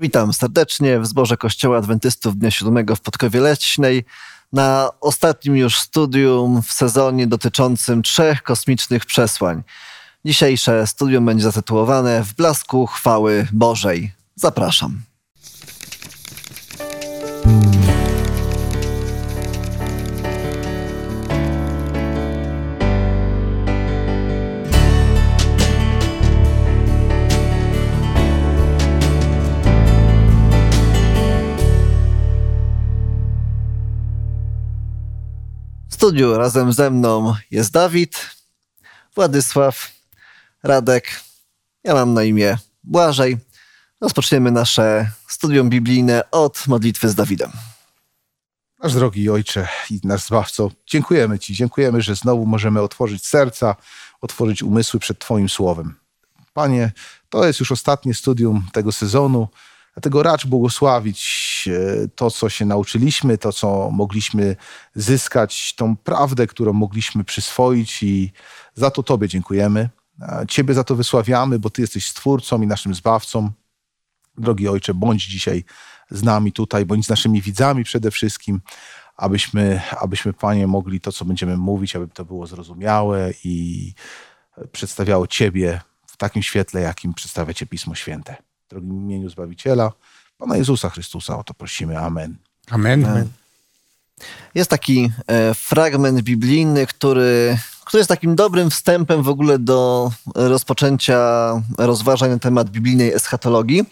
Witam serdecznie w zborze Kościoła Adwentystów Dnia Siódmego w Podkowie Leśnej na ostatnim już studium w sezonie dotyczącym trzech kosmicznych przesłań. Dzisiejsze studium będzie zatytułowane W blasku chwały Bożej. Zapraszam. Studiu razem ze mną jest Dawid, Władysław, Radek. Ja mam na imię Błażej. Rozpoczniemy nasze studium biblijne od modlitwy z Dawidem. Nasz drogi Ojcze i nasz Zbawco, dziękujemy Ci, dziękujemy, że znowu możemy otworzyć serca, otworzyć umysły przed Twoim Słowem. Panie, to jest już ostatnie studium tego sezonu, dlatego racz błogosławić e, to, co się nauczyliśmy, to, co mogliśmy zyskać, tą prawdę, którą mogliśmy przyswoić i za to Tobie dziękujemy. Ciebie za to wysławiamy, bo Ty jesteś Stwórcą i naszym Zbawcą. Drogi Ojcze, bądź dzisiaj z nami tutaj, bądź z naszymi widzami przede wszystkim, abyśmy, abyśmy Panie, mogli to, co będziemy mówić, aby to było zrozumiałe i przedstawiało Ciebie w takim świetle, jakim przedstawia Cię Pismo Święte. W drogim imieniu Zbawiciela, Pana Jezusa Chrystusa, o to prosimy. Amen. Amen. Jest taki e, fragment biblijny, który, który jest takim dobrym wstępem w ogóle do rozpoczęcia rozważań na temat biblijnej eschatologii.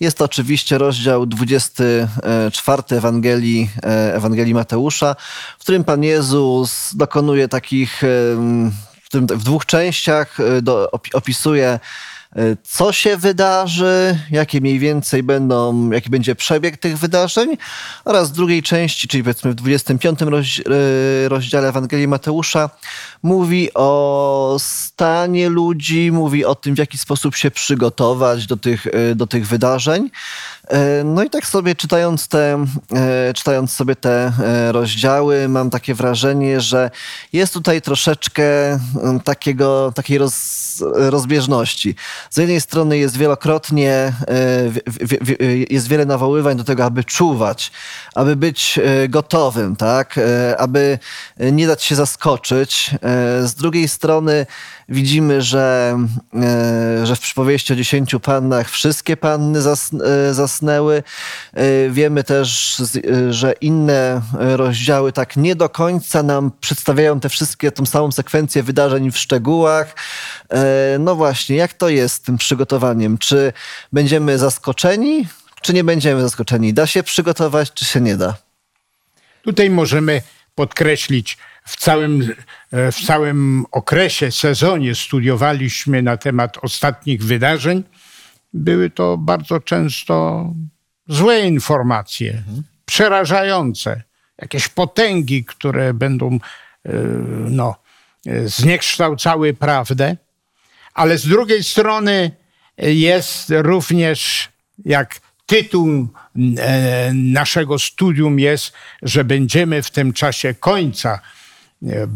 Jest to oczywiście rozdział 24 Ewangelii, e, Ewangelii Mateusza, w którym Pan Jezus dokonuje takich, em, w, tym, w dwóch częściach e, do, opi- opisuje e, co się wydarzy, jakie mniej więcej będą, jaki będzie przebieg tych wydarzeń oraz w drugiej części, czyli powiedzmy w 25 roz, e, rozdziale Ewangelii Mateusza mówi o stanie ludzi, mówi o tym, w jaki sposób się przygotować do tych, e, do tych wydarzeń. E, No i tak sobie czytając te, czytając sobie te rozdziały, mam takie wrażenie, że jest tutaj troszeczkę takiego, takiej roz, rozbieżności. Z jednej strony jest wielokrotnie, e, jest wiele nawoływań do tego, aby czuwać, aby być e, gotowym, tak? E, aby nie dać się zaskoczyć. Z drugiej strony widzimy, że, że w przypowieści o dziesięciu pannach wszystkie panny zas, zasnęły. Wiemy też, że inne rozdziały tak nie do końca nam przedstawiają te wszystkie, tą samą sekwencję wydarzeń w szczegółach. E, No właśnie, jak to jest z tym przygotowaniem? Czy będziemy zaskoczeni, czy nie będziemy zaskoczeni? Da się przygotować, czy się nie da? Tutaj możemy podkreślić, w całym, e, w całym okresie, sezonie studiowaliśmy na temat ostatnich wydarzeń. Były to bardzo często złe informacje, przerażające, jakieś potęgi, które będą e, no, zniekształcały prawdę. Ale z drugiej strony jest również, jak tytuł e, naszego studium jest, że będziemy w tym czasie końca e, e,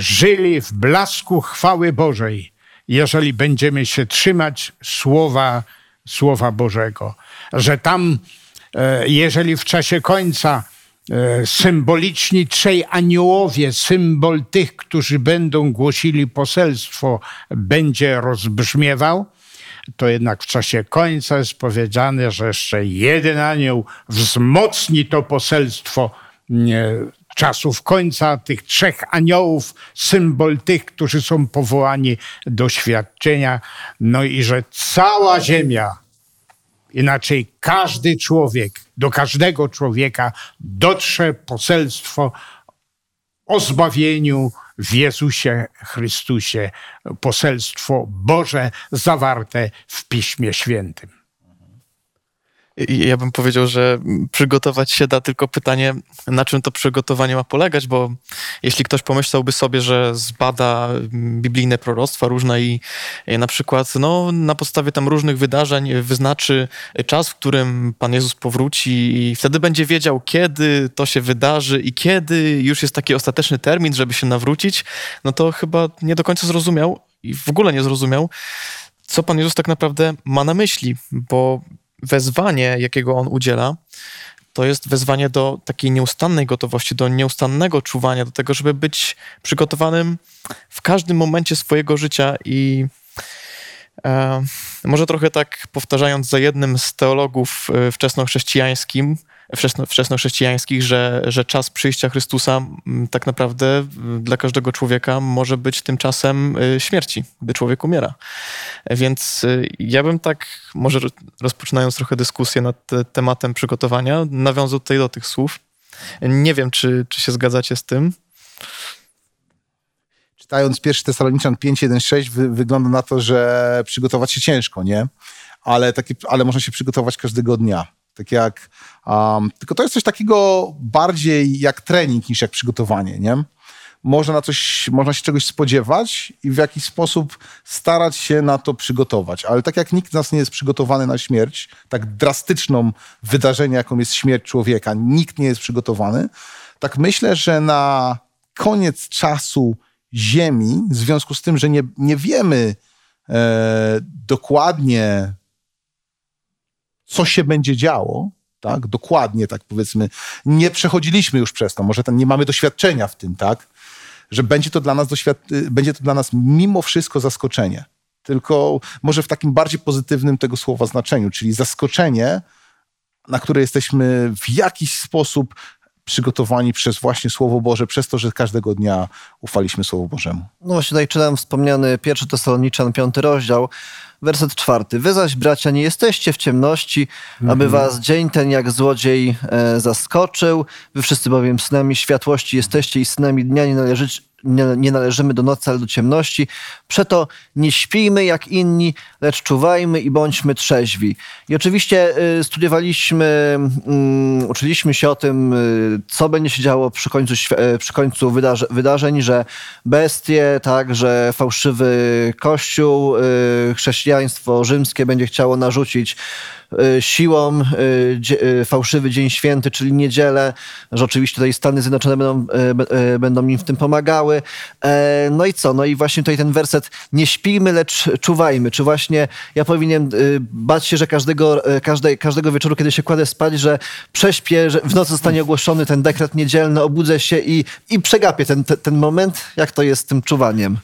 żyli w blasku chwały Bożej, jeżeli będziemy się trzymać słowa, słowa Bożego. Że tam, e, jeżeli w czasie końca e, symboliczni trzej aniołowie, symbol tych, którzy będą głosili poselstwo, będzie rozbrzmiewał, to jednak w czasie końca jest powiedziane, że jeszcze jeden anioł wzmocni to poselstwo czasów końca, tych trzech aniołów, symbol tych, którzy są powołani do świadczenia, no i że cała ziemia Inaczej każdy człowiek, do każdego człowieka dotrze poselstwo o zbawieniu w Jezusie Chrystusie, poselstwo Boże zawarte w Piśmie Świętym. Ja bym powiedział, że przygotować się da, tylko pytanie, na czym to przygotowanie ma polegać, bo jeśli ktoś pomyślałby sobie, że zbada biblijne proroctwa różne i na przykład no, na podstawie tam różnych wydarzeń wyznaczy czas, w którym Pan Jezus powróci i wtedy będzie wiedział, kiedy to się wydarzy i kiedy już jest taki ostateczny termin, żeby się nawrócić, no to chyba nie do końca zrozumiał i w ogóle nie zrozumiał, co Pan Jezus tak naprawdę ma na myśli, bo wezwanie, jakiego on udziela, to jest wezwanie do takiej nieustannej gotowości, do nieustannego czuwania, do tego, żeby być przygotowanym w każdym momencie swojego życia i e, może trochę tak powtarzając za jednym z teologów e, wczesnochrześcijańskim, wczesnochrześcijańskich, że, że czas przyjścia Chrystusa tak naprawdę dla każdego człowieka może być tym czasem y, śmierci, gdy człowiek umiera. Więc y, ja bym tak, może rozpoczynając trochę dyskusję nad tematem przygotowania, nawiązał tutaj do tych słów. Nie wiem, czy, czy się zgadzacie z tym. Czytając pierwszy Tesaloniczan 5.1.6 wy, wygląda na to, że przygotować się ciężko, nie? Ale, takie, ale można się przygotować każdego dnia tak jak, um, tylko to jest coś takiego bardziej jak trening niż jak przygotowanie, nie? Można, na coś, można się czegoś spodziewać i w jakiś sposób starać się na to przygotować. Ale tak jak nikt z nas nie jest przygotowany na śmierć, tak drastyczną wydarzenie, jaką jest śmierć człowieka, nikt nie jest przygotowany, tak myślę, że na koniec czasu Ziemi, w związku z tym, że nie, nie wiemy e, dokładnie, co się będzie działo, tak, dokładnie, tak powiedzmy, nie przechodziliśmy już przez to, może ten, nie mamy doświadczenia w tym, tak, że będzie to dla nas doświad- y, będzie to dla nas mimo wszystko zaskoczenie. Tylko może w takim bardziej pozytywnym tego słowa znaczeniu, czyli zaskoczenie, na które jesteśmy w jakiś sposób przygotowani przez właśnie Słowo Boże, przez to, że każdego dnia ufaliśmy Słowu Bożemu. No właśnie tutaj czytam wspomniany pierwszy Tesaloniczan, piąty rozdział, werset czwarty. Wy zaś, bracia, nie jesteście w ciemności, mhm. aby was dzień ten jak złodziej e, zaskoczył. Wy wszyscy bowiem synami światłości jesteście i synami dnia nie należycie nie, nie należymy do nocy, ale do ciemności. Przeto nie śpijmy jak inni, lecz czuwajmy i bądźmy trzeźwi. I oczywiście y, studiowaliśmy, y, uczyliśmy się o tym, y, co będzie się działo przy końcu, y, przy końcu wydarzy wydarzeń, że bestie, tak, że fałszywy kościół, y, chrześcijaństwo rzymskie będzie chciało narzucić siłą y, y, fałszywy Dzień Święty, czyli niedzielę, że oczywiście tutaj Stany Zjednoczone będą, będą im w tym pomagały. E, no i co? No i właśnie tutaj ten werset nie śpijmy, lecz czuwajmy. Czy właśnie ja powinienem bać się, że każdego, każdej, każdego wieczoru, kiedy się kładę spać, że prześpię, że w nocy zostanie ogłoszony ten dekret niedzielny, obudzę się i, i przegapię ten, ten, ten moment, jak to jest z tym czuwaniem.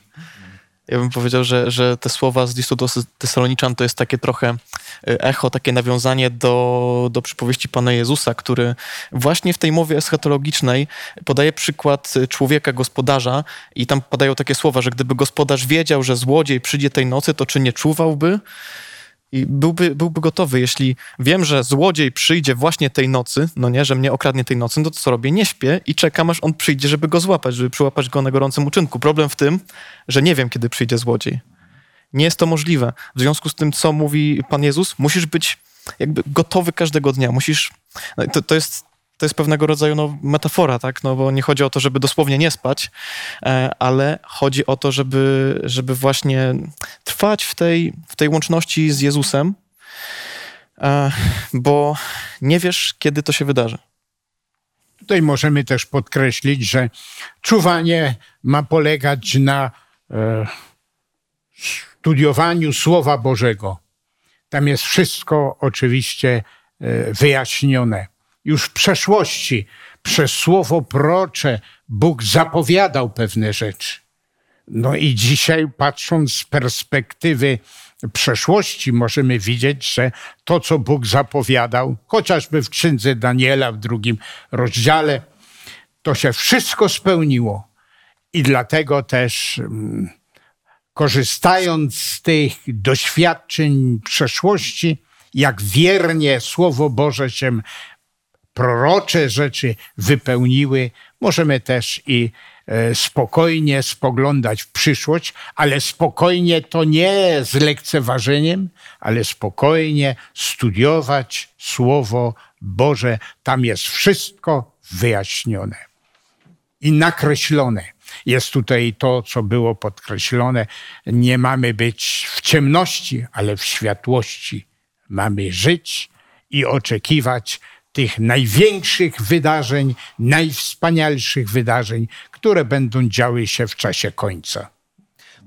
Ja bym powiedział, że, że te słowa z listu do Tesaloniczan to jest takie trochę y, echo, takie nawiązanie do, do przypowieści Pana Jezusa, który właśnie w tej mowie eschatologicznej podaje przykład człowieka, gospodarza i tam padają takie słowa, że gdyby gospodarz wiedział, że złodziej przyjdzie tej nocy, to czy nie czuwałby? I byłby, byłby gotowy, jeśli wiem, że złodziej przyjdzie właśnie tej nocy, no nie, że mnie okradnie tej nocy, no to co robię? Nie śpię i czekam, aż on przyjdzie, żeby go złapać, żeby przyłapać go na gorącym uczynku. Problem w tym, że nie wiem, kiedy przyjdzie złodziej. Nie jest to możliwe. W związku z tym, co mówi Pan Jezus, musisz być jakby gotowy każdego dnia. Musisz. No to, to jest to jest pewnego rodzaju no, metafora, tak? No, bo nie chodzi o to, żeby dosłownie nie spać, e, ale chodzi o to, żeby, żeby właśnie trwać w tej, w tej łączności z Jezusem, e, bo nie wiesz, kiedy to się wydarzy. Tutaj możemy też podkreślić, że czuwanie ma polegać na e, studiowaniu Słowa Bożego. Tam jest wszystko oczywiście e, wyjaśnione już w przeszłości przez słowo procze Bóg zapowiadał pewne rzeczy. No i dzisiaj, patrząc z perspektywy przeszłości, możemy widzieć, że to, co Bóg zapowiadał, chociażby w księdze Daniela w drugim rozdziale, to się wszystko spełniło. I dlatego też, mm, korzystając z tych doświadczeń przeszłości, jak wiernie Słowo Boże się prorocze rzeczy wypełniły, możemy też i e, spokojnie spoglądać w przyszłość, ale spokojnie to nie z lekceważeniem, ale spokojnie studiować Słowo Boże. Tam jest wszystko wyjaśnione i nakreślone. Jest tutaj to, co było podkreślone. Nie mamy być w ciemności, ale w światłości. Mamy żyć i oczekiwać tych największych wydarzeń, najwspanialszych wydarzeń, które będą działy się w czasie końca.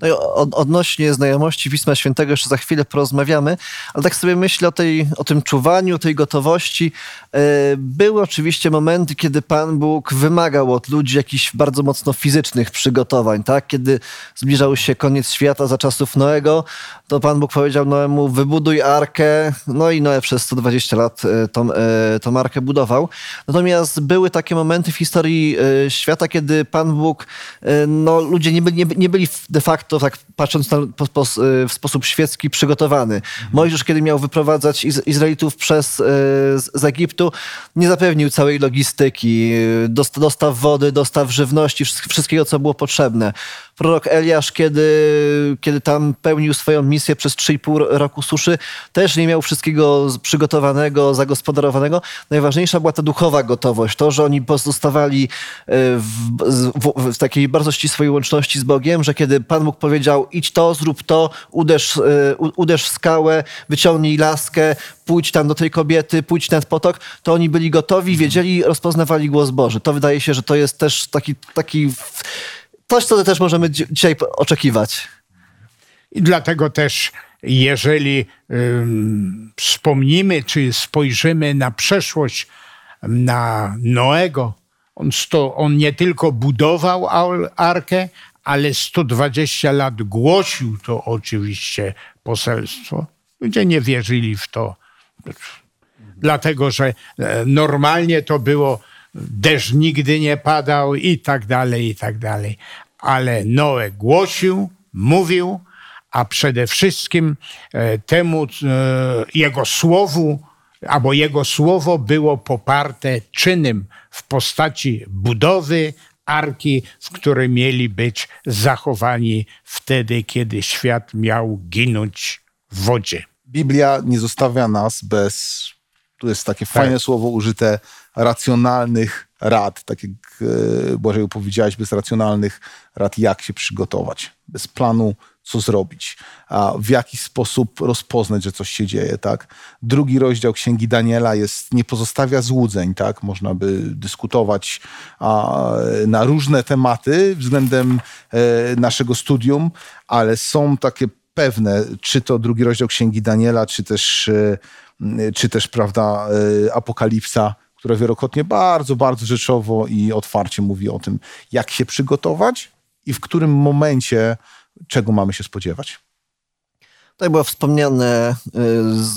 No i od, odnośnie znajomości Pisma Świętego jeszcze za chwilę porozmawiamy, ale tak sobie myślę o, tej, o tym czuwaniu, tej gotowości. E, były oczywiście momenty, kiedy Pan Bóg wymagał od ludzi jakichś bardzo mocno fizycznych przygotowań, tak? Kiedy zbliżał się koniec świata za czasów Noego, to Pan Bóg powiedział Noemu, wybuduj arkę, no i Noe przez 120 lat e, tą, e, tą arkę budował. Natomiast były takie momenty w historii świata, kiedy Pan Bóg, no ludzie nie byli, nie byli de facto, tak patrząc na, po, po, w sposób świecki, przygotowany. Mojżesz, kiedy miał wyprowadzać Izraelitów przez, z, z Egiptu, nie zapewnił całej logistyki, dostaw wody, dostaw żywności, wszystkiego, co było potrzebne prorok Eliasz, kiedy, kiedy tam pełnił swoją misję przez 3,5 roku suszy, też nie miał wszystkiego przygotowanego, zagospodarowanego. Najważniejsza była ta duchowa gotowość, to, że oni pozostawali e, w, w, w takiej bardzo ścisłej łączności z Bogiem, że kiedy Pan Bóg powiedział idź to, zrób to, uderz, e, uderz w skałę, wyciągnij laskę, pójdź tam do tej kobiety, pójdź ten potok, to oni byli gotowi, wiedzieli, rozpoznawali głos Boży. To wydaje się, że to jest też taki, taki coś, co też możemy dzisiaj oczekiwać. I dlatego też, jeżeli wspomnimy, czy spojrzymy na przeszłość, na Noego, on, sto, on nie tylko budował arkę, ale 120 lat głosił to oczywiście poselstwo. Ludzie nie wierzyli w to, dlatego że e, normalnie to było deszcz nigdy nie padał i tak dalej, i tak dalej. Ale Noe głosił, mówił, a przede wszystkim e, temu e, jego słowu, albo jego słowo było poparte czynem w postaci budowy arki, w której mieli być zachowani wtedy, kiedy świat miał ginąć w wodzie. Biblia nie zostawia nas bez, tu jest takie tak. fajne słowo użyte, racjonalnych rad, tak jak e, Bożej powiedziałeś, bez racjonalnych rad, jak się przygotować, bez planu, co zrobić, a w jaki sposób rozpoznać, że coś się dzieje, tak? Drugi rozdział Księgi Daniela jest, nie pozostawia złudzeń, tak? Można by dyskutować a, na różne tematy względem e, naszego studium, ale są takie pewne, czy to drugi rozdział Księgi Daniela, czy też, e, czy też prawda, e, Apokalipsa, która wielokrotnie bardzo, bardzo rzeczowo i otwarcie mówi o tym, jak się przygotować i w którym momencie czego mamy się spodziewać. Tutaj była wspomniana y,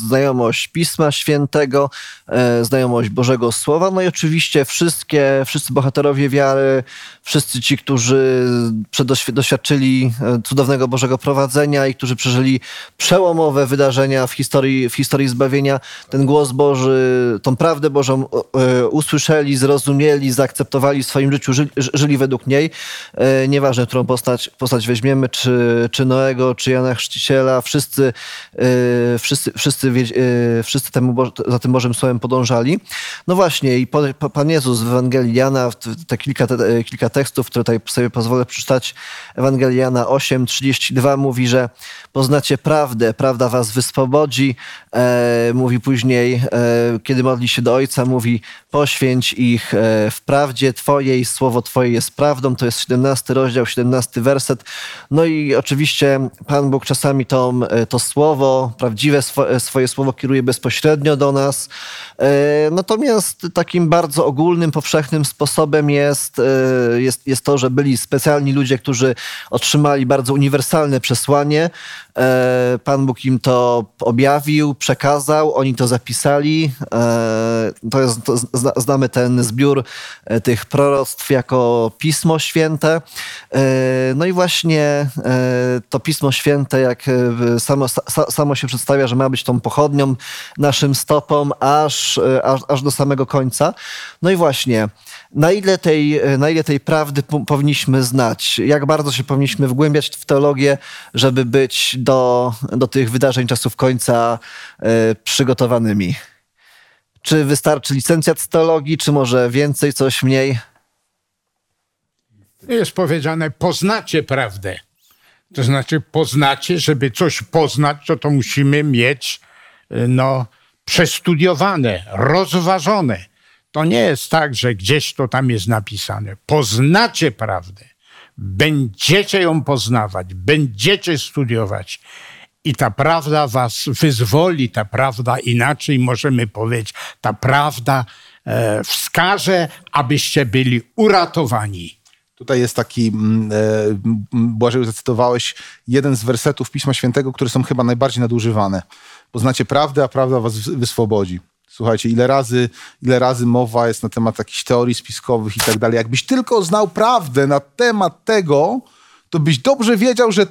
znajomość Pisma Świętego, y, znajomość Bożego Słowa, no i oczywiście wszystkie, wszyscy bohaterowie wiary, wszyscy ci, którzy doświadczyli y, cudownego Bożego prowadzenia i którzy przeżyli przełomowe wydarzenia w historii, w historii zbawienia, ten głos Boży, tą prawdę Bożą usłyszeli, zrozumieli, zaakceptowali w swoim życiu, żyli, żyli według niej. Nieważne, którą postać, postać weźmiemy, czy, czy Noego, czy Jana Chrzciciela, wszyscy wszyscy, e, wszyscy, wszyscy, e, wszyscy temu, za tym Bożym Słowem podążali. No właśnie, i Pan Jezus w Ewangelii Jana, te kilka, te, kilka tekstów, które tutaj sobie pozwolę przeczytać, Ewangelii Jana 8, 32 mówi, że poznacie prawdę, prawda was wyswobodzi. E, mówi później, e, kiedy modli się do Ojca, mówi poświęć ich e, w prawdzie Twojej, słowo Twoje jest prawdą. To jest 17 rozdział, 17 werset. No i oczywiście Pan Bóg czasami to, e, to słowo, prawdziwe swo, swoje słowo kieruje bezpośrednio do nas. E, natomiast takim bardzo ogólnym, powszechnym sposobem jest, jest, jest to, że byli specjalni ludzie, którzy otrzymali bardzo uniwersalne przesłanie, E, Pan Bóg im to objawił, przekazał, oni to zapisali. E, to jest, to znamy ten zbiór e, tych proroctw jako Pismo Święte. No i właśnie to Pismo Święte, jak samo, samo się przedstawia, że ma być tą pochodnią naszym stopom aż, aż, aż do samego końca. No i właśnie na ile tej, na ile tej prawdy powinniśmy znać, jak bardzo się powinniśmy wgłębiać w teologię, żeby być do, do tych wydarzeń czasów końca e, przygotowanymi. Czy wystarczy licencjat z teologii, czy może więcej, coś mniej? Jest powiedziane, poznacie prawdę. To znaczy, poznacie, żeby coś poznać, to to musimy mieć e, no, przestudiowane, rozważone. To nie jest tak, że gdzieś to tam jest napisane. Poznacie prawdę. będziecie ją poznawać, będziecie studiować. I ta prawda was wyzwoli, ta prawda inaczej możemy powiedzieć, ta prawda e, wskaże, abyście byli uratowani. Tutaj jest taki, mm, e, m, Błażeju, zacytowałeś jeden z wersetów Pisma Świętego, które są chyba najbardziej nadużywane. Poznacie prawdę, a prawda was wyswobodzi. Słuchajcie, ile razy, ile razy mowa jest na temat jakichś teorii spiskowych i tak dalej. Jakbyś tylko znał prawdę na temat tego, to byś dobrze wiedział, że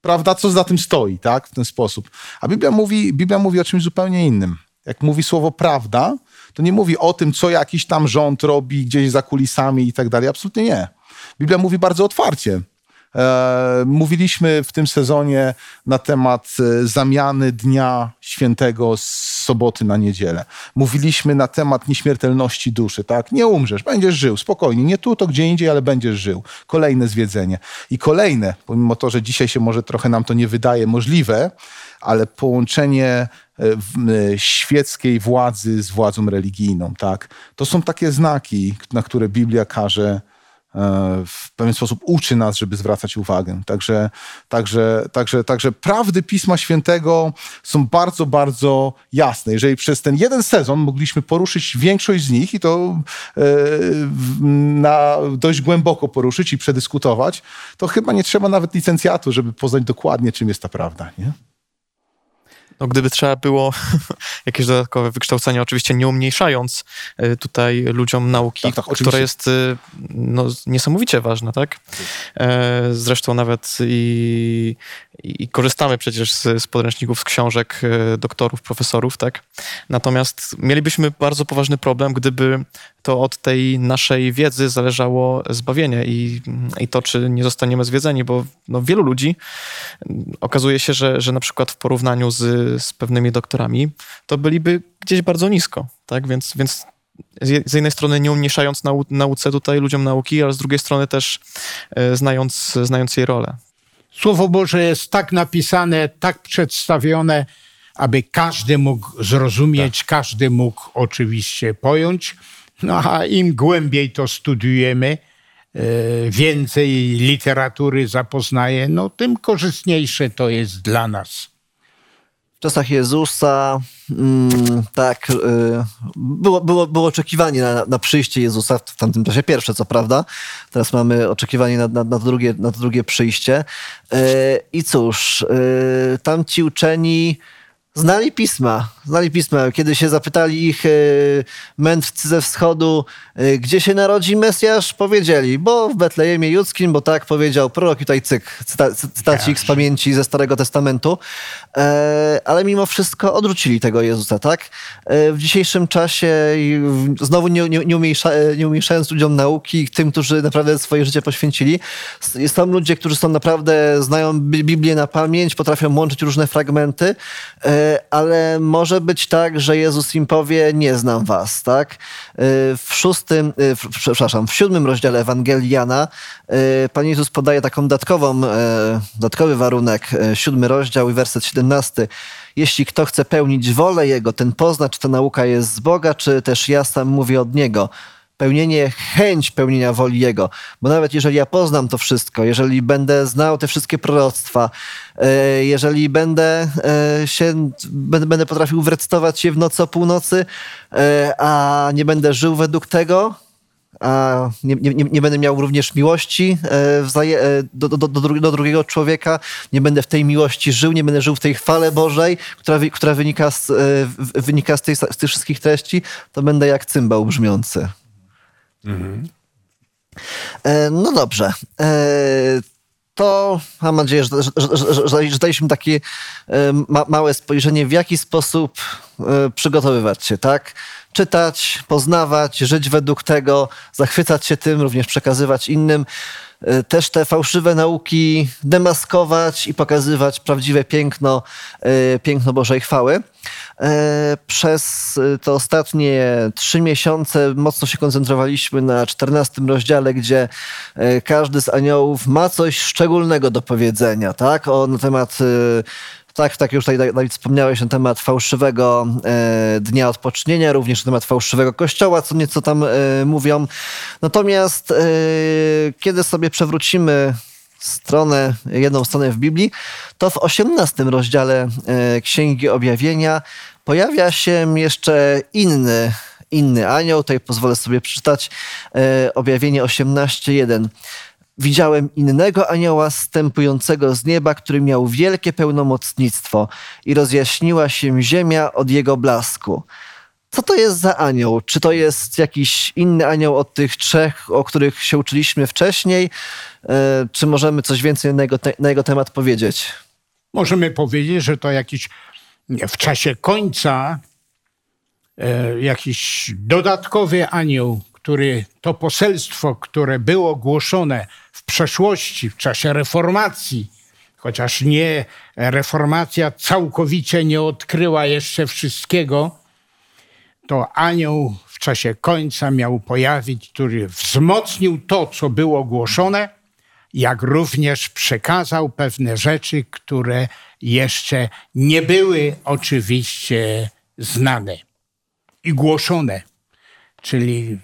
prawda, co za tym stoi, tak? W ten sposób. A Biblia mówi, Biblia mówi o czymś zupełnie innym. Jak mówi słowo prawda, to nie mówi o tym, co jakiś tam rząd robi gdzieś za kulisami i tak dalej. Absolutnie nie. Biblia mówi bardzo otwarcie. E, mówiliśmy w tym sezonie na temat e, zamiany Dnia Świętego z soboty na niedzielę. Mówiliśmy na temat nieśmiertelności duszy, tak? Nie umrzesz, będziesz żył, spokojnie. Nie tu, to gdzie indziej, ale będziesz żył. Kolejne zwiedzenie. I kolejne, pomimo to, że dzisiaj się może trochę nam to nie wydaje możliwe, ale połączenie e, świeckiej władzy z władzą religijną, tak? To są takie znaki, na które Biblia każe w pewien sposób uczy nas, żeby zwracać uwagę. Także, także, także, także prawdy Pisma Świętego są bardzo, bardzo jasne. Jeżeli przez ten jeden sezon mogliśmy poruszyć większość z nich i to e, na dość głęboko poruszyć i przedyskutować, to chyba nie trzeba nawet licencjatu, żeby poznać dokładnie, czym jest ta prawda. Nie? No, gdyby trzeba było jakieś dodatkowe wykształcenie, oczywiście nie umniejszając e, tutaj ludziom nauki, tak, tak, które jest e, no, niesamowicie ważne, tak? E, zresztą nawet i, i korzystamy przecież z, z, podręczników, z książek doktorów, profesorów, tak? Natomiast mielibyśmy bardzo poważny problem, gdyby to od tej naszej wiedzy zależało zbawienie i, i to, czy nie zostaniemy zwiedzeni, bo no, wielu ludzi okazuje się, że, że na przykład w porównaniu z, z pewnymi doktorami, to byliby gdzieś bardzo nisko, tak? Więc, więc z jednej strony nie umniejszając nau nauce tutaj ludziom nauki, ale z drugiej strony też e, znając, znając jej rolę. Słowo Boże jest tak napisane, tak przedstawione, aby każdy mógł zrozumieć, tak. każdy mógł oczywiście pojąć. No a im głębiej to studiujemy, e, więcej literatury zapoznaje, no tym korzystniejsze to jest dla nas. W czasach Jezusa mm, tak, y, było, było, było oczekiwanie na, na przyjście Jezusa, w tamtym czasie pierwsze, co prawda. Teraz mamy oczekiwanie na, na, na, drugie, na drugie przyjście. Y, I cóż, tamci uczeni Znali pisma, znali pisma. Kiedy się zapytali ich e, mędrcy ze wschodu, e, gdzie się narodzi Mesjasz, powiedzieli, bo w Betlejemie Judzkim, bo tak powiedział prorok i tutaj cyk, cyta, cytacik z pamięci ze Starego Testamentu. E, ale mimo wszystko odrzucili tego Jezusa, tak? W dzisiejszym czasie, znowu nie, nie, nie, umniejsza, nie umniejszając ludziom nauki, tym, którzy naprawdę swoje życie poświęcili, są ludzie, którzy są naprawdę, znają Biblię na pamięć, potrafią łączyć różne fragmenty, ale może być tak, że Jezus im powie, nie znam was, tak? W szóstym, przepraszam, w siódmym rozdziale Ewangelii Jana Pan Jezus podaje taką dodatkową, dodatkowy warunek, siódmy rozdział i werset 17. Jeśli kto chce pełnić wolę Jego, ten pozna, czy ta nauka jest z Boga, czy też ja sam mówię od Niego pełnienie, chęć pełnienia woli Jego. Bo nawet jeżeli ja poznam to wszystko, jeżeli będę znał te wszystkie proroctwa, e, jeżeli będę e, się, będę potrafił wrecytować się w nocy o północy, e, a nie będę żył według tego, a nie, nie, nie będę miał również miłości do, do, do, do, drugiego człowieka, nie będę w tej miłości żył, nie będę żył w tej chwale Bożej, która, która wynika, z, wynika z, tej, z tych wszystkich treści, to będę jak cymbał brzmiący. Mhm. No dobrze. E, to mam nadzieję, że, że, że, że daliśmy takie e, ma, małe spojrzenie, w jaki sposób przygotowywać się, tak? Czytać, poznawać, żyć według tego, zachwycać się tym, również przekazywać innym. Też te fałszywe nauki demaskować i pokazywać prawdziwe piękno, piękno Bożej chwały. E, przez te ostatnie trzy miesiące mocno się koncentrowaliśmy na czternastym rozdziale, gdzie każdy z aniołów ma coś szczególnego do powiedzenia, tak? O, na temat Tak, tak, już tutaj wspomniałeś na temat fałszywego e, dnia odpocznienia, również na temat fałszywego kościoła, co nieco tam e, mówią. Natomiast e, kiedy sobie przewrócimy stronę, jedną stronę w Biblii, to w 18 rozdziale e, Księgi Objawienia pojawia się jeszcze inny, inny anioł. Tutaj pozwolę sobie przeczytać e, Objawienie 18.1. Widziałem innego anioła stępującego z nieba, który miał wielkie pełnomocnictwo i rozjaśniła się ziemia od jego blasku. Co to jest za anioł? Czy to jest jakiś inny anioł od tych trzech, o których się uczyliśmy wcześniej? E, czy możemy coś więcej na jego, na jego temat powiedzieć? Możemy powiedzieć, że to jakiś w czasie końca e, jakiś dodatkowy anioł, który to poselstwo, które było głoszone w przeszłości, w czasie reformacji, chociaż nie reformacja całkowicie nie odkryła jeszcze wszystkiego, to anioł w czasie końca miał pojawić, który wzmocnił to, co było głoszone, jak również przekazał pewne rzeczy, które jeszcze nie były oczywiście znane i głoszone. Czyli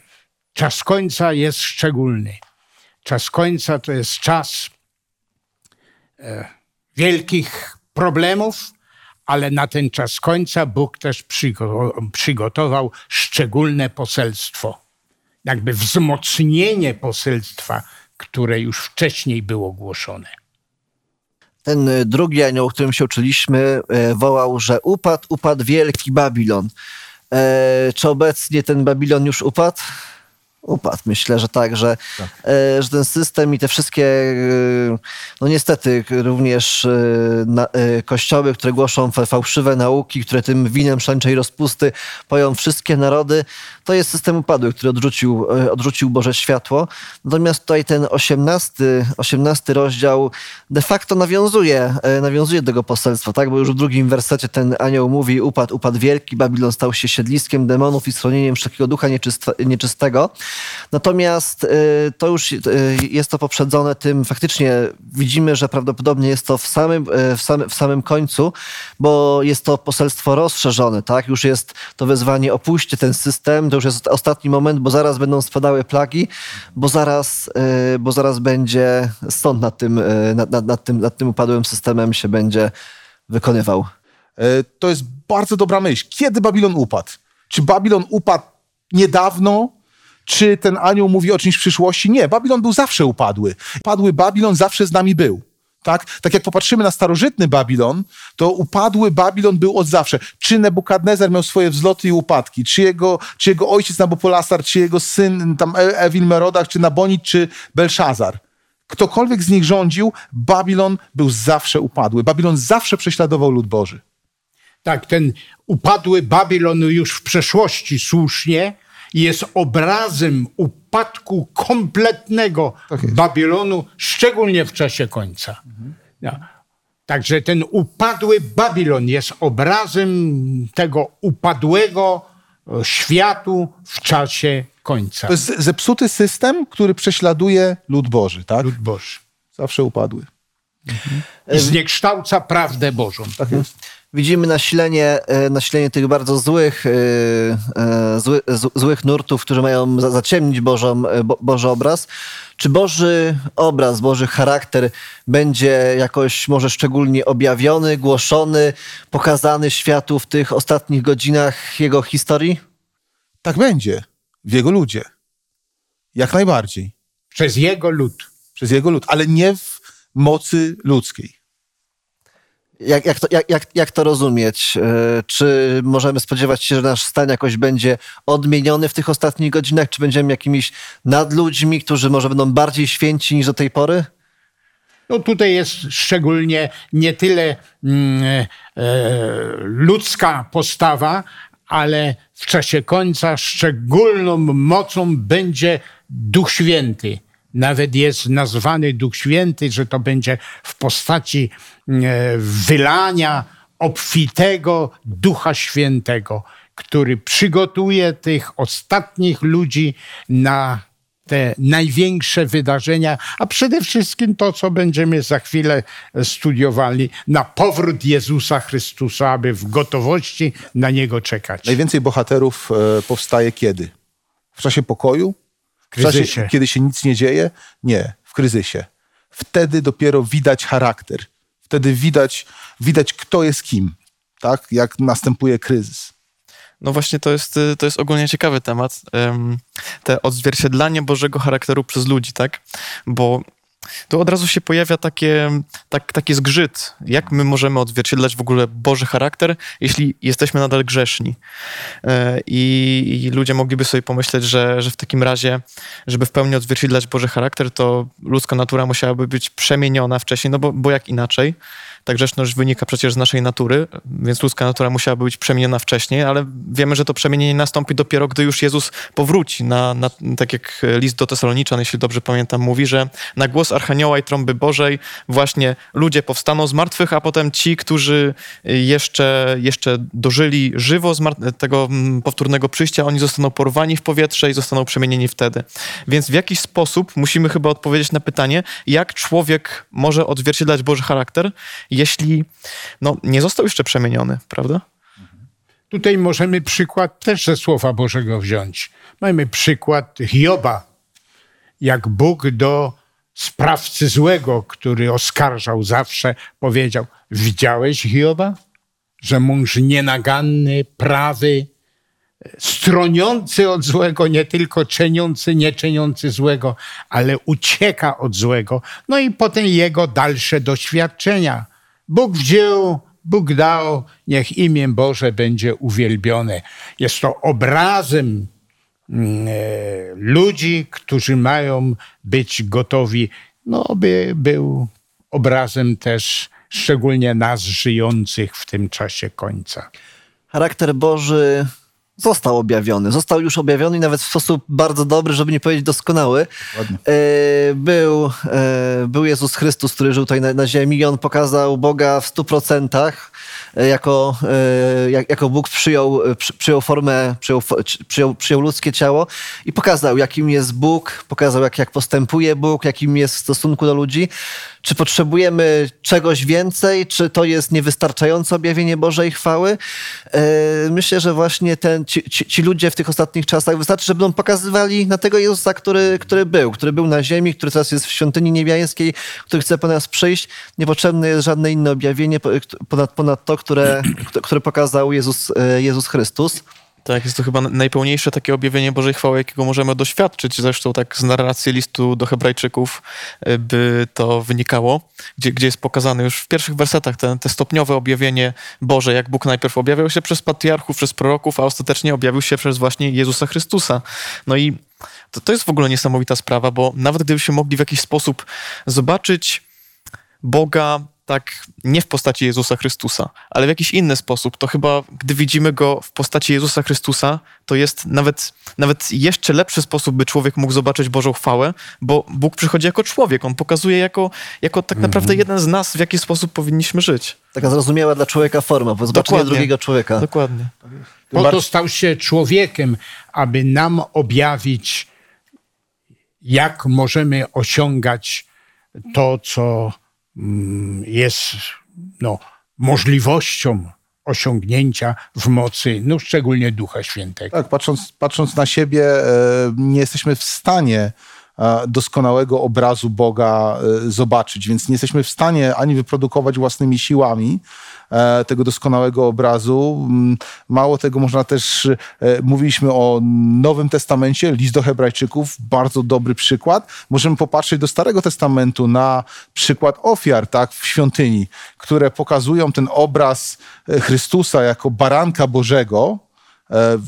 czas końca jest szczególny. Czas końca to jest czas e, wielkich problemów, ale na ten czas końca Bóg też przygotował szczególne poselstwo. Jakby wzmocnienie poselstwa, które już wcześniej było głoszone. Ten drugi anioł, o którym się uczyliśmy, e, wołał, że upadł, upadł wielki Babilon. E, czy obecnie ten Babilon już upadł? Upadł. Myślę, że tak, że, tak. E, że ten system i te wszystkie, e, no niestety również e, na, kościoły, które głoszą fałszywe nauki, które tym winem szaleńczej rozpusty poją wszystkie narody, to jest system upadły, który odrzucił, odrzucił Boże światło. Natomiast tutaj ten osiemnasty, osiemnasty rozdział de facto nawiązuje, nawiązuje do tego poselstwa, tak? bo już w drugim wersecie ten anioł mówi upadł, upadł wielki, Babilon stał się siedliskiem demonów i schronieniem wszelkiego ducha nieczystego. Natomiast y, to już y, jest to poprzedzone tym, faktycznie widzimy, że prawdopodobnie jest to w samym, y, w samym, w samym końcu, bo jest to poselstwo rozszerzone, tak? Już jest to wezwanie opuśćcie ten system, to już jest ostatni moment, bo zaraz będą spadały plagi, bo zaraz, bo zaraz będzie sąd nad tym, nad, nad, nad tym, nad tym upadłym systemem się będzie wykonywał. E, to jest bardzo dobra myśl. Kiedy Babilon upadł? Czy Babilon upadł niedawno, czy ten anioł mówi o czymś w przyszłości? Nie, Babilon był zawsze upadły. Padły Babilon zawsze z nami był. Tak? tak jak popatrzymy na starożytny Babilon, to upadły Babilon był od zawsze. Czy Nebukadnezar miał swoje wzloty i upadki? Czy jego, czy jego ojciec Nabopolasar, czy jego syn tam e- Ewil Merodach, czy Nabonid, czy Belszazar? Ktokolwiek z nich rządził, Babilon był zawsze upadły. Babilon zawsze prześladował lud Boży. Tak, ten upadły Babilon już w przeszłości słusznie, jest obrazem upadku kompletnego tak Babilonu, szczególnie w czasie końca. Mhm. Także ten upadły Babilon jest obrazem tego upadłego e, światu w czasie końca. To jest zepsuty system, który prześladuje lud Boży, tak? Lud Boży. Zawsze upadły. Mhm. Zniekształca prawdę Bożą. Tak jest widzimy nasilenie, e, nasilenie tych bardzo złych, e, e, zły, złych nurtów, którzy mają zaciemnić Bożą, Boży obraz. Czy Boży obraz, Boży charakter będzie jakoś może szczególnie objawiony, głoszony, pokazany światu w tych ostatnich godzinach jego historii? Tak będzie. W jego ludzie. Jak najbardziej. Przez jego lud. Przez jego lud, ale nie w mocy ludzkiej. Jak, jak, to, jak, jak, to rozumieć? E, czy możemy spodziewać się, że nasz stan jakoś będzie odmieniony w tych ostatnich godzinach? Czy będziemy jakimiś nadludźmi, którzy może będą bardziej święci niż do tej pory? No tutaj jest szczególnie nie tyle mm, e, ludzka postawa, ale w czasie końca szczególną mocą będzie Duch Święty nawet jest nazwany Duch Święty, że to będzie w postaci e, wylania obfitego Ducha Świętego, który przygotuje tych ostatnich ludzi na te największe wydarzenia, a przede wszystkim to, co będziemy za chwilę studiowali, na powrót Jezusa Chrystusa, aby w gotowości na Niego czekać. Najwięcej bohaterów e, powstaje kiedy? W czasie pokoju? W czasie, kiedy się nic nie dzieje? Nie, w kryzysie. Wtedy dopiero widać charakter. Wtedy widać, widać kto jest kim, tak? jak następuje kryzys. No właśnie to jest, to jest ogólnie ciekawy temat. em, Te odzwierciedlanie Bożego charakteru przez ludzi, tak? Bo tu od razu się pojawia takie, tak, taki zgrzyt. Jak my możemy odzwierciedlać w ogóle Boży charakter, jeśli jesteśmy nadal grzeszni? E, I, i ludzie mogliby sobie pomyśleć, że, że w takim razie, żeby w pełni odzwierciedlać Boży charakter, to ludzka natura musiałaby być przemieniona wcześniej, no bo, bo jak inaczej? Ta grzeszność wynika przecież z naszej natury, więc ludzka natura musiałaby być przemieniona wcześniej, ale wiemy, że to przemienienie nastąpi dopiero, gdy już Jezus powróci. Na, na, tak jak list do Tesaloniczan, jeśli dobrze pamiętam, mówi, że na głos Archanioła i trąby Bożej właśnie ludzie powstaną z martwych, a potem ci, którzy jeszcze, jeszcze dożyli żywo z tego mm, powtórnego przyjścia, oni zostaną porwani w powietrze i zostaną przemienieni wtedy. Więc w jakiś sposób musimy chyba odpowiedzieć na pytanie, jak człowiek może odzwierciedlać Boży charakter, jeśli no, nie został jeszcze przemieniony, prawda? Tutaj możemy przykład też ze Słowa Bożego wziąć. Mamy przykład Hioba, jak Bóg do sprawcy złego, który oskarżał zawsze, powiedział: Widziałeś Hioba? Że mąż nienaganny, prawy, stroniący od złego, nie tylko czyniący, nie czyniący złego, ale ucieka od złego. No i potem jego dalsze doświadczenia. Bóg wziął, Bóg dał, niech imię Boże będzie uwielbione. Jest to obrazem mm, e, ludzi, którzy mają być gotowi, no by był obrazem też szczególnie nas żyjących w tym czasie końca. Charakter Boży został objawiony. Został już objawiony i nawet w sposób bardzo dobry, żeby nie powiedzieć doskonały. Ładnie. E, Był, e, był Jezus Chrystus, który żył tutaj na, na ziemi i on pokazał Boga w stu procentach. E, Jako, e, jak- jako Bóg przyjął, e, przy- przyjął formę, przyjął, przyjął, przyjął ludzkie ciało i pokazał, jakim jest Bóg, pokazał, jak, jak postępuje Bóg, jakim jest w stosunku do ludzi. Czy potrzebujemy czegoś więcej? Czy to jest niewystarczające objawienie Bożej chwały? Myślę, że właśnie ten, ci, ci, ci ludzie w tych ostatnich czasach wystarczy, żeby nam pokazywali na tego Jezusa, który, który był, który był na ziemi, który teraz jest w świątyni niebiańskiej, który chce po nas przyjść. Niepotrzebne jest żadne inne objawienie po- ponad, ponad to, które, które pokazał Jezus, e, Jezus Chrystus. Tak, jest to chyba najpełniejsze takie objawienie Bożej chwały, jakiego możemy doświadczyć. Zresztą tak z narracji listu do Hebrajczyków y, by to wynikało, gdzie, gdzie jest pokazane już w pierwszych wersetach te, te stopniowe objawienie Boże, jak Bóg najpierw objawiał się przez patriarchów, przez proroków, a ostatecznie objawił się przez właśnie Jezusa Chrystusa. No i to, to jest w ogóle niesamowita sprawa, bo nawet gdybyśmy mogli w jakiś sposób zobaczyć Boga tak nie w postaci Jezusa Chrystusa, ale w jakiś inny sposób, to chyba gdy widzimy go w postaci Jezusa Chrystusa, to jest nawet, nawet jeszcze lepszy sposób, by człowiek mógł zobaczyć Bożą chwałę, bo Bóg przychodzi jako człowiek, on pokazuje jako, jako tak naprawdę jeden z nas, w jaki sposób powinniśmy żyć. Taka zrozumiała dla człowieka forma, bo zobaczenie Dokładnie. drugiego człowieka. Dokładnie. Po to stał się człowiekiem, aby nam objawić, jak możemy osiągać to, co jest no, możliwością osiągnięcia w mocy, no szczególnie Ducha Świętego. Tak, patrząc, patrząc na siebie, e, nie jesteśmy w stanie doskonałego obrazu Boga e, zobaczyć, więc nie jesteśmy w stanie ani wyprodukować własnymi siłami e, tego doskonałego obrazu. Mm, Mało tego, można też, e, mówiliśmy o Nowym Testamencie, list do Hebrajczyków, bardzo dobry przykład. Możemy popatrzeć do Starego Testamentu na przykład ofiar tak, w świątyni, które pokazują ten obraz e, Chrystusa jako baranka Bożego, e,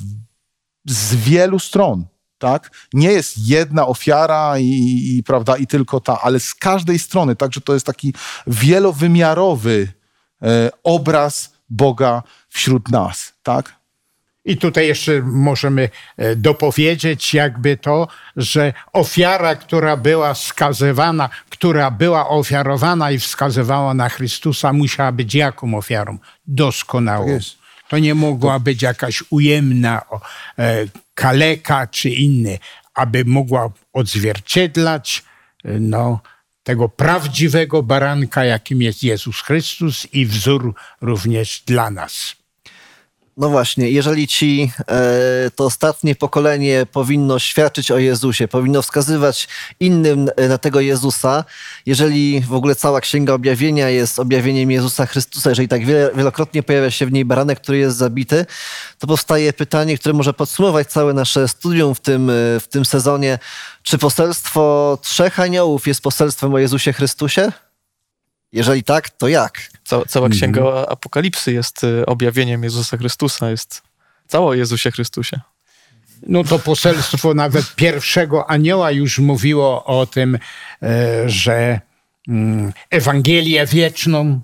z wielu stron. Tak? Nie jest jedna ofiara i, i, prawda, i tylko ta, ale z każdej strony. Także to jest taki wielowymiarowy e, obraz Boga wśród nas. Tak? I tutaj jeszcze możemy e, dopowiedzieć jakby to, że ofiara, która była wskazywana, która była ofiarowana i wskazywała na Chrystusa, musiała być jaką ofiarą? Doskonałą. Tak. To nie mogła być jakaś ujemna e, kaleka czy inny, aby mogła odzwierciedlać no, tego prawdziwego baranka, jakim jest Jezus Chrystus i wzór również dla nas. No właśnie, jeżeli ci e, to ostatnie pokolenie powinno świadczyć o Jezusie, powinno wskazywać innym e, na tego Jezusa, jeżeli w ogóle cała Księga Objawienia jest objawieniem Jezusa Chrystusa, jeżeli tak wielokrotnie pojawia się w niej baranek, który jest zabity, to powstaje pytanie, które może podsumować całe nasze studium w tym, e, w tym sezonie. Czy poselstwo trzech aniołów jest poselstwem o Jezusie Chrystusie? Jeżeli tak, to jak? Cała, cała księga mm -hmm. Apokalipsy jest y, objawieniem Jezusa Chrystusa, jest cała o Jezusie Chrystusie. No to poselstwo nawet pierwszego anioła już mówiło o tym, e, że mm, Ewangelię wieczną,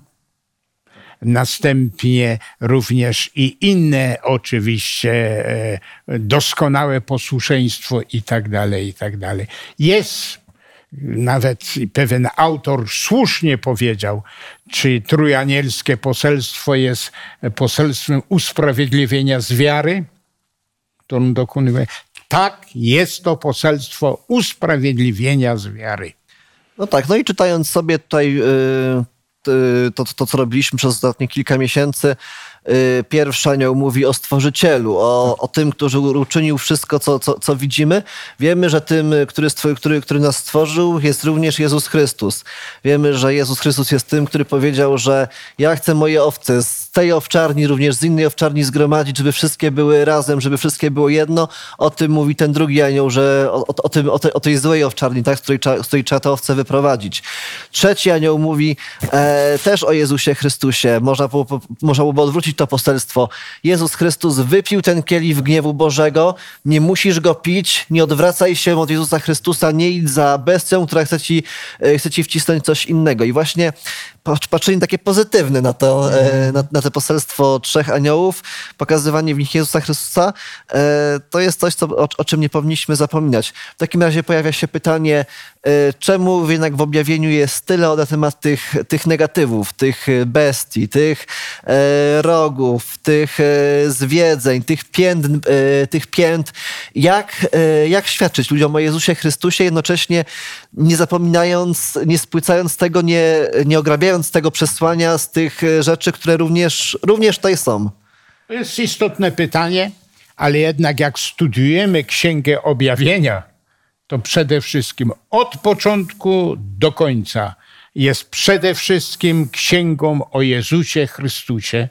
następnie również i inne oczywiście e, doskonałe posłuszeństwo i tak dalej, i tak dalej. Jest nawet pewien autor słusznie powiedział, czy trójanielskie poselstwo jest poselstwem usprawiedliwienia z wiary, którą dokonuje. Tak, jest to poselstwo usprawiedliwienia z wiary. No tak, no i czytając sobie tutaj yy, to, to, co robiliśmy przez ostatnie kilka miesięcy, pierwszy anioł mówi o Stworzycielu, o, o tym, który uczynił wszystko, co, co, co widzimy. Wiemy, że tym, który, który, który nas stworzył, jest również Jezus Chrystus. Wiemy, że Jezus Chrystus jest tym, który powiedział, że ja chcę moje owce z tej owczarni, również z innej owczarni zgromadzić, żeby wszystkie były razem, żeby wszystkie było jedno. O tym mówi ten drugi anioł, że o, o, tym, o, o tej złej owczarni, tak, z, której, z której trzeba te owce wyprowadzić. Trzeci anioł mówi e, też o Jezusie Chrystusie. Można, po, po, można byłoby odwrócić to poselstwo. Jezus Chrystus wypił ten kielich gniewu Bożego, nie musisz go pić, nie odwracaj się od Jezusa Chrystusa, nie idź za bestią, która chce ci, e, chce ci wcisnąć coś innego. I właśnie patrzenie takie pozytywne na to, mm. na, na to poselstwo trzech aniołów, pokazywanie w nich Jezusa Chrystusa, e, to jest coś, co, o, o czym nie powinniśmy zapominać. W takim razie pojawia się pytanie, czemu jednak w objawieniu jest tyle na temat tych, tych negatywów, tych bestii, tych rogów, tych zwiedzeń, tych pięt, tych pięt. Jak, jak świadczyć ludziom o Jezusie Chrystusie, jednocześnie nie zapominając, nie spłycając tego, nie, nie ograbiając tego przesłania z tych rzeczy, które również, również tutaj są? To jest istotne pytanie, ale jednak jak studiujemy Księgę Objawienia, to przede wszystkim od początku do końca jest przede wszystkim księgą o Jezusie Chrystusie.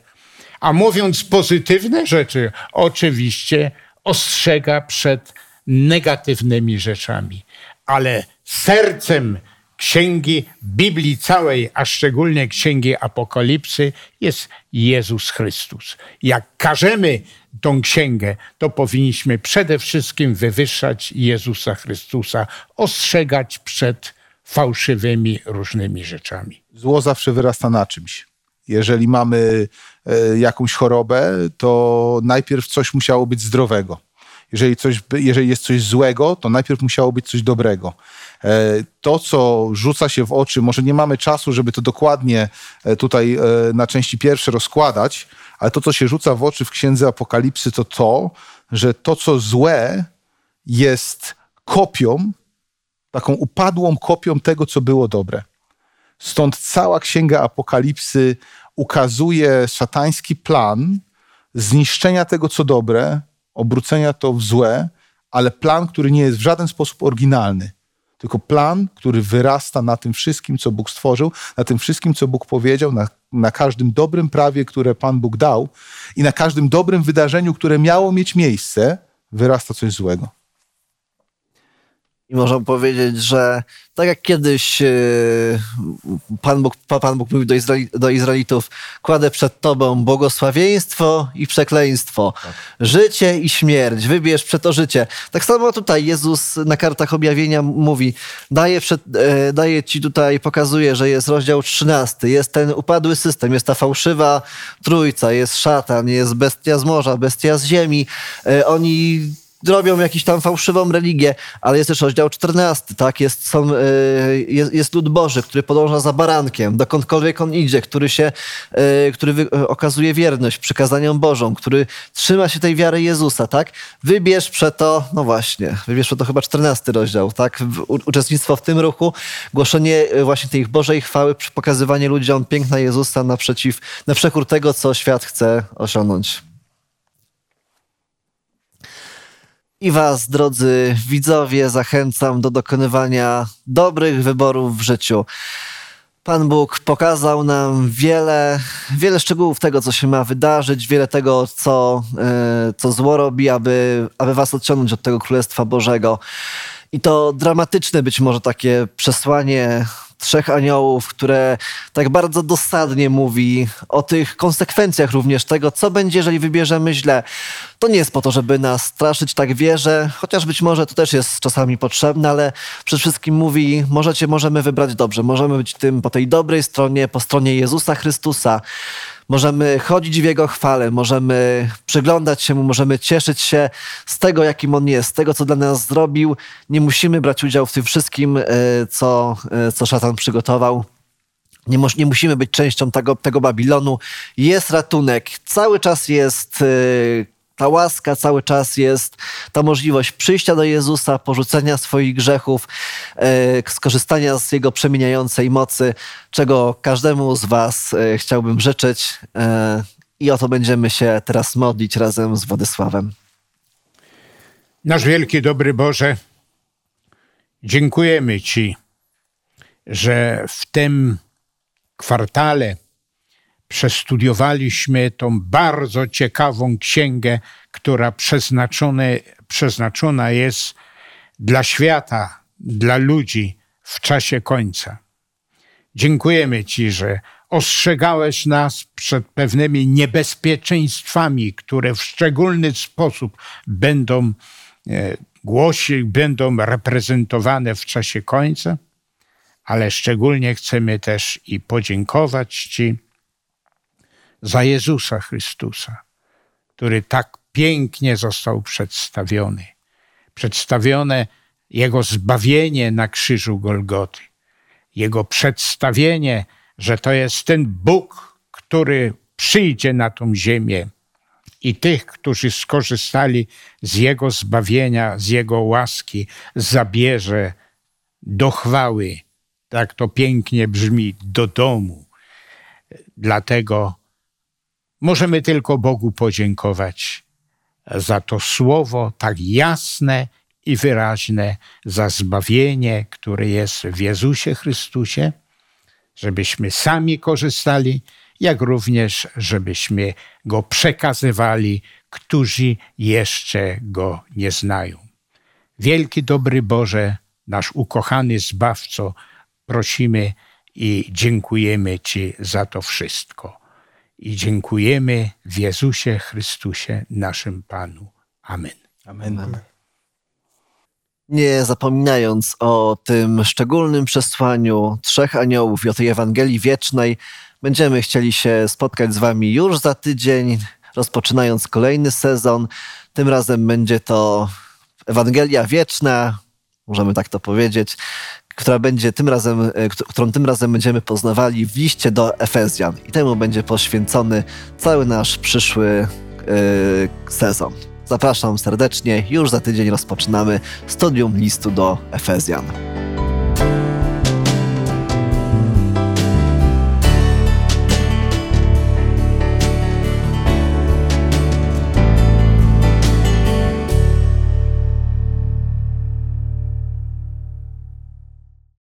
A mówiąc pozytywne rzeczy, oczywiście ostrzega przed negatywnymi rzeczami. Ale sercem księgi Biblii całej, a szczególnie księgi Apokalipsy, jest Jezus Chrystus. Jak każemy tą księgę, to powinniśmy przede wszystkim wywyższać Jezusa Chrystusa, ostrzegać przed fałszywymi różnymi rzeczami. Zło zawsze wyrasta na czymś. Jeżeli mamy e, jakąś chorobę, to najpierw coś musiało być zdrowego. Jeżeli, coś, jeżeli jest coś złego, to najpierw musiało być coś dobrego. E, to, co rzuca się w oczy, może nie mamy czasu, żeby to dokładnie e, tutaj na części pierwsze rozkładać, ale to, co się rzuca w oczy w księdze Apokalipsy, to to, że to, co złe, jest kopią, taką upadłą kopią tego, co było dobre. Stąd cała księga Apokalipsy ukazuje szatański plan zniszczenia tego, co dobre, obrócenia to w złe, ale plan, który nie jest w żaden sposób oryginalny tylko plan, który wyrasta na tym wszystkim, co Bóg stworzył, na tym wszystkim, co Bóg powiedział, na, na każdym dobrym prawie, które Pan Bóg dał i na każdym dobrym wydarzeniu, które miało mieć miejsce, wyrasta coś złego. I można powiedzieć, że tak jak kiedyś e, Pan Bóg, Pan Bóg mówił do, Izraeli, do Izraelitów, kładę przed tobą błogosławieństwo i przekleństwo, tak. życie i śmierć, wybierz przed to życie. Tak samo tutaj Jezus na kartach objawienia mówi, daje, przed, e, daje ci tutaj, pokazuje, że jest rozdział 13, jest ten upadły system, jest ta fałszywa trójca, jest szatan, jest bestia z morza, bestia z ziemi. E, oni robią jakąś tam fałszywą religię, ale jest też rozdział 14, tak? Jest, są, y, jest, jest lud Boży, który podąża za barankiem, dokądkolwiek on idzie, który się, y, który wy, okazuje wierność przykazaniom Bożą, który trzyma się tej wiary Jezusa, tak? Wybierz przeto, no właśnie, wybierz przeto chyba 14 rozdział, tak? Uczestnictwo w tym ruchu, głoszenie właśnie tej Bożej chwały, pokazywanie ludziom piękna Jezusa naprzeciw, na przekór tego, co świat chce osiągnąć. I Was, drodzy widzowie, zachęcam do dokonywania dobrych wyborów w życiu. Pan Bóg pokazał nam wiele, wiele szczegółów tego, co się ma wydarzyć, wiele tego, co, e, co zło robi, aby, aby Was odciągnąć od tego Królestwa Bożego. I to dramatyczne być może takie przesłanie trzech aniołów, które tak bardzo dosadnie mówi o tych konsekwencjach również tego, co będzie, jeżeli wybierzemy źle. To nie jest po to, żeby nas straszyć, tak wierzę, chociaż być może to też jest czasami potrzebne, ale przede wszystkim mówi, możecie, możemy wybrać dobrze, możemy być tym po tej dobrej stronie, po stronie Jezusa Chrystusa. Możemy chodzić w Jego chwale, możemy przyglądać się Mu, możemy cieszyć się z tego, jakim On jest, z tego, co dla nas zrobił. Nie musimy brać udziału w tym wszystkim, e, co, e, co szatan przygotował. Nie, nie, musimy być częścią tego, tego Babilonu. Jest ratunek, cały czas jest e, ta łaska cały czas jest, ta możliwość przyjścia do Jezusa, porzucenia swoich grzechów, e, skorzystania z Jego przemieniającej mocy, czego każdemu z Was e, chciałbym życzyć. E, I o to będziemy się teraz modlić razem z Władysławem. Nasz wielki, dobry Boże, dziękujemy Ci, że w tym kwartale przestudiowaliśmy tą bardzo ciekawą księgę, która przeznaczona jest dla świata, dla ludzi w czasie końca. Dziękujemy Ci, że ostrzegałeś nas przed pewnymi niebezpieczeństwami, które w szczególny sposób będą e, głosić, będą reprezentowane w czasie końca, ale szczególnie chcemy też i podziękować Ci za Jezusa Chrystusa, który tak pięknie został przedstawiony. Przedstawione Jego zbawienie na krzyżu Golgoty, Jego przedstawienie, że to jest ten Bóg, który przyjdzie na tą ziemię i tych, którzy skorzystali z Jego zbawienia, z Jego łaski, zabierze do chwały. Tak to pięknie brzmi, do domu. Dlatego Możemy tylko Bogu podziękować za to słowo tak jasne i wyraźne, za zbawienie, które jest w Jezusie Chrystusie, żebyśmy sami korzystali, jak również żebyśmy go przekazywali, którzy jeszcze go nie znają. Wielki dobry Boże, nasz ukochany Zbawco, prosimy i dziękujemy Ci za to wszystko i dziękujemy w Jezusie Chrystusie, naszym Panu. Amen. Amen. Amen. Nie zapominając o tym szczególnym przesłaniu trzech aniołów i o tej Ewangelii wiecznej, będziemy chcieli się spotkać z Wami już za tydzień, rozpoczynając kolejny sezon. Tym razem będzie to Ewangelia wieczna, możemy tak to powiedzieć, która będzie tym razem, e, którą tym razem będziemy poznawali w liście do Efezjan. I temu będzie poświęcony cały nasz przyszły yy, sezon. Zapraszam serdecznie. Już za tydzień rozpoczynamy studium listu do Efezjan.